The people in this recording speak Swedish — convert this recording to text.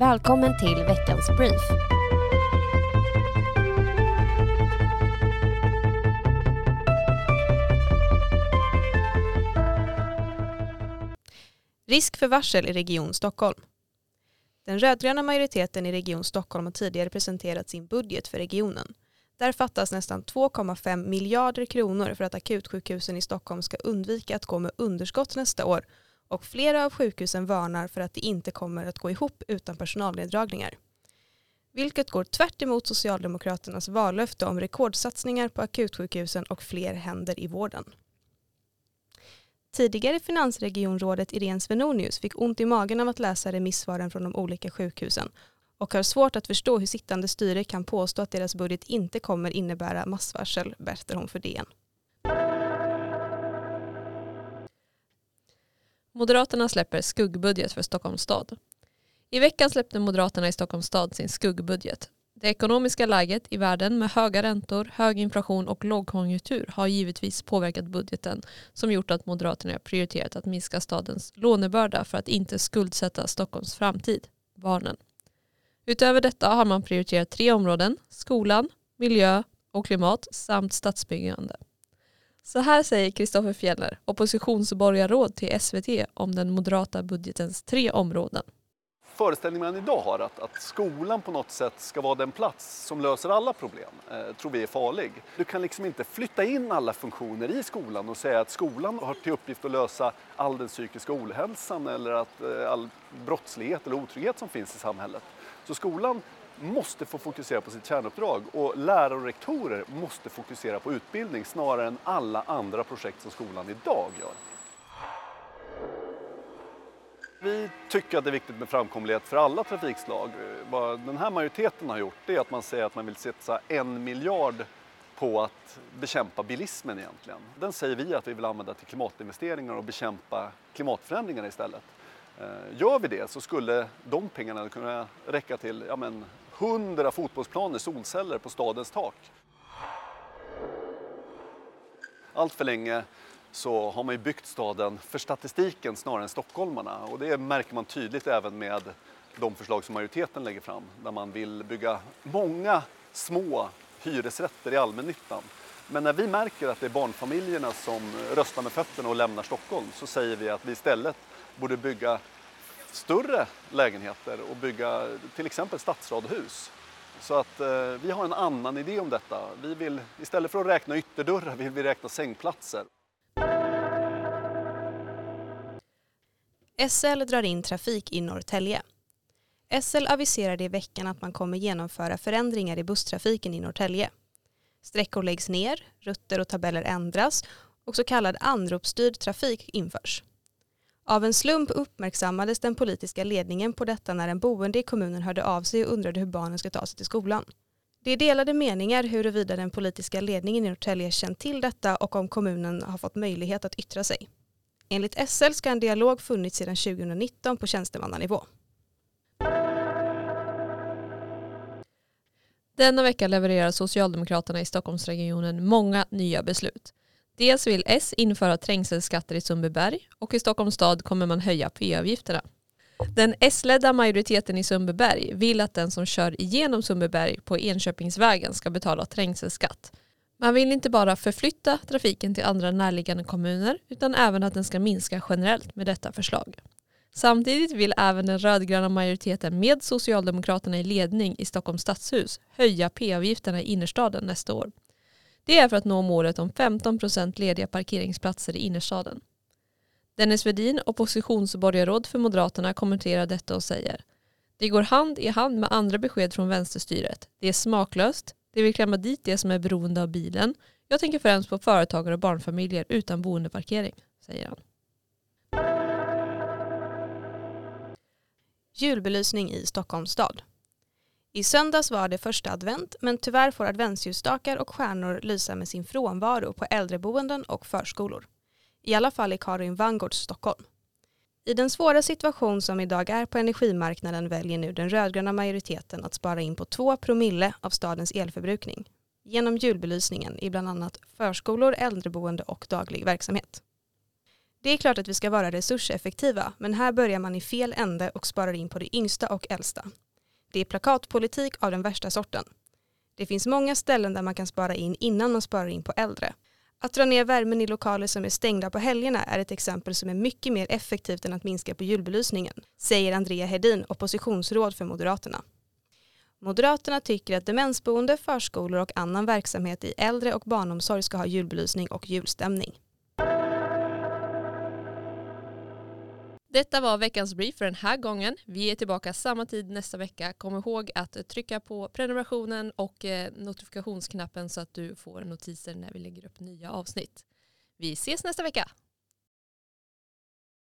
Välkommen till veckans brief. Risk för varsel i Region Stockholm. Den rödgröna majoriteten i Region Stockholm har tidigare presenterat sin budget för regionen. Där fattas nästan 2,5 miljarder kronor för att akutsjukhusen i Stockholm ska undvika att gå med underskott nästa år och flera av sjukhusen varnar för att det inte kommer att gå ihop utan personalneddragningar. Vilket går tvärt emot Socialdemokraternas vallöfte om rekordsatsningar på akutsjukhusen och fler händer i vården. Tidigare finansregionrådet Irene Svenonius fick ont i magen av att läsa remissvaren från de olika sjukhusen och har svårt att förstå hur sittande styre kan påstå att deras budget inte kommer innebära massvarsel, berättar hon för DN. Moderaterna släpper skuggbudget för Stockholms stad. I veckan släppte Moderaterna i Stockholms stad sin skuggbudget. Det ekonomiska läget i världen med höga räntor, hög inflation och lågkonjunktur har givetvis påverkat budgeten som gjort att Moderaterna har prioriterat att minska stadens lånebörda för att inte skuldsätta Stockholms framtid, barnen. Utöver detta har man prioriterat tre områden, skolan, miljö och klimat samt stadsbyggande. Så här säger Kristoffer Fjellner, oppositionsborgarråd till SVT om den moderata budgetens tre områden. Föreställningen man idag har att, att skolan på något sätt ska vara den plats som löser alla problem eh, tror vi är farlig. Du kan liksom inte flytta in alla funktioner i skolan och säga att skolan har till uppgift att lösa all den psykiska ohälsan eller att, eh, all brottslighet eller otrygghet som finns i samhället. Så skolan måste få fokusera på sitt kärnuppdrag och lärare och rektorer måste fokusera på utbildning snarare än alla andra projekt som skolan idag gör. Vi tycker att det är viktigt med framkomlighet för alla trafikslag. Vad den här majoriteten har gjort är att man säger att man vill sätta en miljard på att bekämpa bilismen egentligen. Den säger vi att vi vill använda till klimatinvesteringar och bekämpa klimatförändringarna istället. Eh, gör vi det så skulle de pengarna kunna räcka till ja men, 100 fotbollsplaner, solceller på stadens tak. Allt för länge så har man ju byggt staden för statistiken snarare än stockholmarna och det märker man tydligt även med de förslag som majoriteten lägger fram där man vill bygga många små hyresrätter i allmännyttan. Men när vi märker att det är barnfamiljerna som röstar med fötterna och lämnar Stockholm så säger vi att vi istället borde bygga större lägenheter och bygga till exempel stadsradhus. Så att eh, vi har en annan idé om detta. Vi vill, istället för att räkna ytterdörrar vill vi räkna sängplatser. SL drar in trafik i Norrtälje. SL aviserade i veckan att man kommer genomföra förändringar i busstrafiken i Norrtälje. Sträckor läggs ner, rutter och tabeller ändras och så kallad anropsstyrd trafik införs. Av en slump uppmärksammades den politiska ledningen på detta när en boende i kommunen hörde av sig och undrade hur barnen ska ta sig till skolan. Det är delade meningar huruvida den politiska ledningen i Norrtälje känt till detta och om kommunen har fått möjlighet att yttra sig. Enligt SL ska en dialog funnits sedan 2019 på tjänstemannanivå. Denna vecka levererar Socialdemokraterna i Stockholmsregionen många nya beslut. Dels vill S införa trängselskatter i Sundbyberg och i Stockholms stad kommer man höja p-avgifterna. Den S-ledda majoriteten i Sundbyberg vill att den som kör igenom Sundbyberg på Enköpingsvägen ska betala trängselskatt. Man vill inte bara förflytta trafiken till andra närliggande kommuner utan även att den ska minska generellt med detta förslag. Samtidigt vill även den rödgröna majoriteten med Socialdemokraterna i ledning i Stockholms stadshus höja p-avgifterna i innerstaden nästa år. Det är för att nå målet om 15% lediga parkeringsplatser i innerstaden. Dennis Vedin, oppositionsborgarråd för Moderaterna, kommenterar detta och säger Det går hand i hand med andra besked från vänsterstyret. Det är smaklöst, det vill klämma dit det som är beroende av bilen. Jag tänker främst på företagare och barnfamiljer utan boendeparkering, säger han. Julbelysning i Stockholms stad. I söndags var det första advent men tyvärr får adventsljusstakar och stjärnor lysa med sin frånvaro på äldreboenden och förskolor. I alla fall i Karin Vangårds Stockholm. I den svåra situation som idag är på energimarknaden väljer nu den rödgröna majoriteten att spara in på två promille av stadens elförbrukning genom julbelysningen i bland annat förskolor, äldreboende och daglig verksamhet. Det är klart att vi ska vara resurseffektiva, men här börjar man i fel ände och sparar in på det yngsta och äldsta. Det är plakatpolitik av den värsta sorten. Det finns många ställen där man kan spara in innan man sparar in på äldre. Att dra ner värmen i lokaler som är stängda på helgerna är ett exempel som är mycket mer effektivt än att minska på julbelysningen, säger Andrea Hedin, oppositionsråd för Moderaterna. Moderaterna tycker att demensboende, förskolor och annan verksamhet i äldre och barnomsorg ska ha julbelysning och julstämning. Detta var veckans brief för den här gången. Vi är tillbaka samma tid nästa vecka. Kom ihåg att trycka på prenumerationen och eh, notifikationsknappen så att du får notiser när vi lägger upp nya avsnitt. Vi ses nästa vecka.